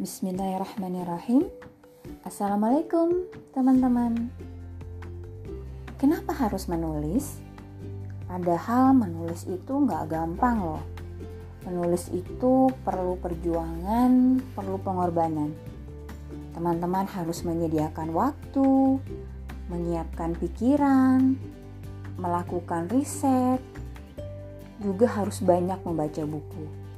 Bismillahirrahmanirrahim Assalamualaikum teman-teman Kenapa harus menulis? Padahal menulis itu nggak gampang loh Menulis itu perlu perjuangan, perlu pengorbanan Teman-teman harus menyediakan waktu, menyiapkan pikiran, melakukan riset, juga harus banyak membaca buku.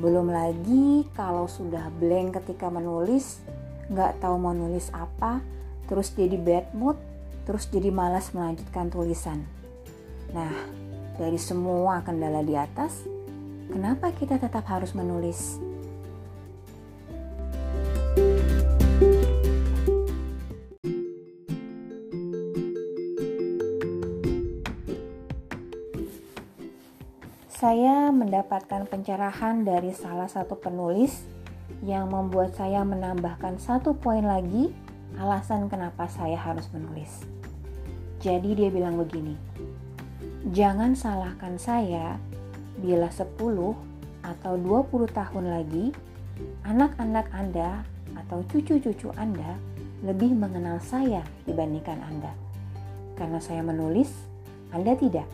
Belum lagi kalau sudah blank ketika menulis, nggak tahu mau nulis apa, terus jadi bad mood, terus jadi malas melanjutkan tulisan. Nah, dari semua kendala di atas, kenapa kita tetap harus menulis? Saya mendapatkan pencerahan dari salah satu penulis yang membuat saya menambahkan satu poin lagi alasan kenapa saya harus menulis. Jadi dia bilang begini, jangan salahkan saya bila 10 atau 20 tahun lagi anak-anak Anda atau cucu-cucu Anda lebih mengenal saya dibandingkan Anda. Karena saya menulis, Anda tidak.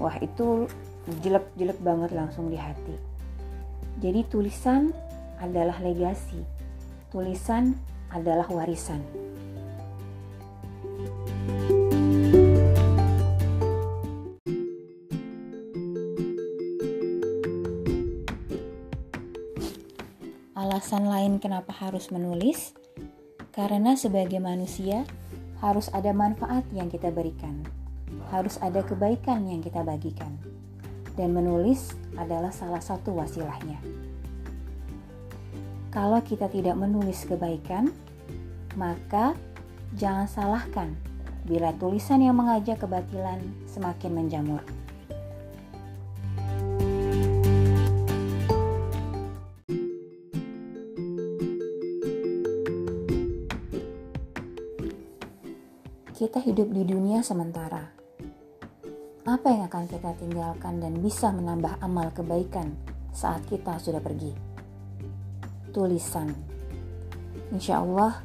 Wah, itu jelek-jelek banget langsung di hati. Jadi tulisan adalah legasi. Tulisan adalah warisan. Alasan lain kenapa harus menulis? Karena sebagai manusia harus ada manfaat yang kita berikan. Harus ada kebaikan yang kita bagikan dan menulis adalah salah satu wasilahnya. Kalau kita tidak menulis kebaikan, maka jangan salahkan bila tulisan yang mengajak kebatilan semakin menjamur. Kita hidup di dunia sementara apa yang akan kita tinggalkan dan bisa menambah amal kebaikan saat kita sudah pergi? Tulisan. Insya Allah,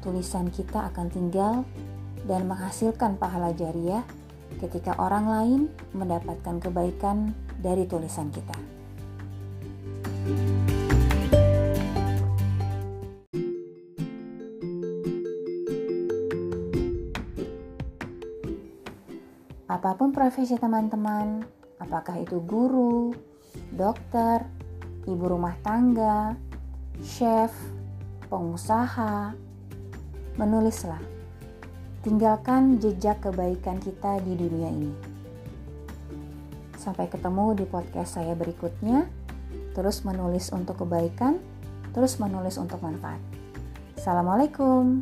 tulisan kita akan tinggal dan menghasilkan pahala jariah ketika orang lain mendapatkan kebaikan dari tulisan kita. Apa pun profesi teman-teman, apakah itu guru, dokter, ibu rumah tangga, chef, pengusaha, menulislah. Tinggalkan jejak kebaikan kita di dunia ini. Sampai ketemu di podcast saya berikutnya. Terus menulis untuk kebaikan, terus menulis untuk manfaat. Assalamualaikum.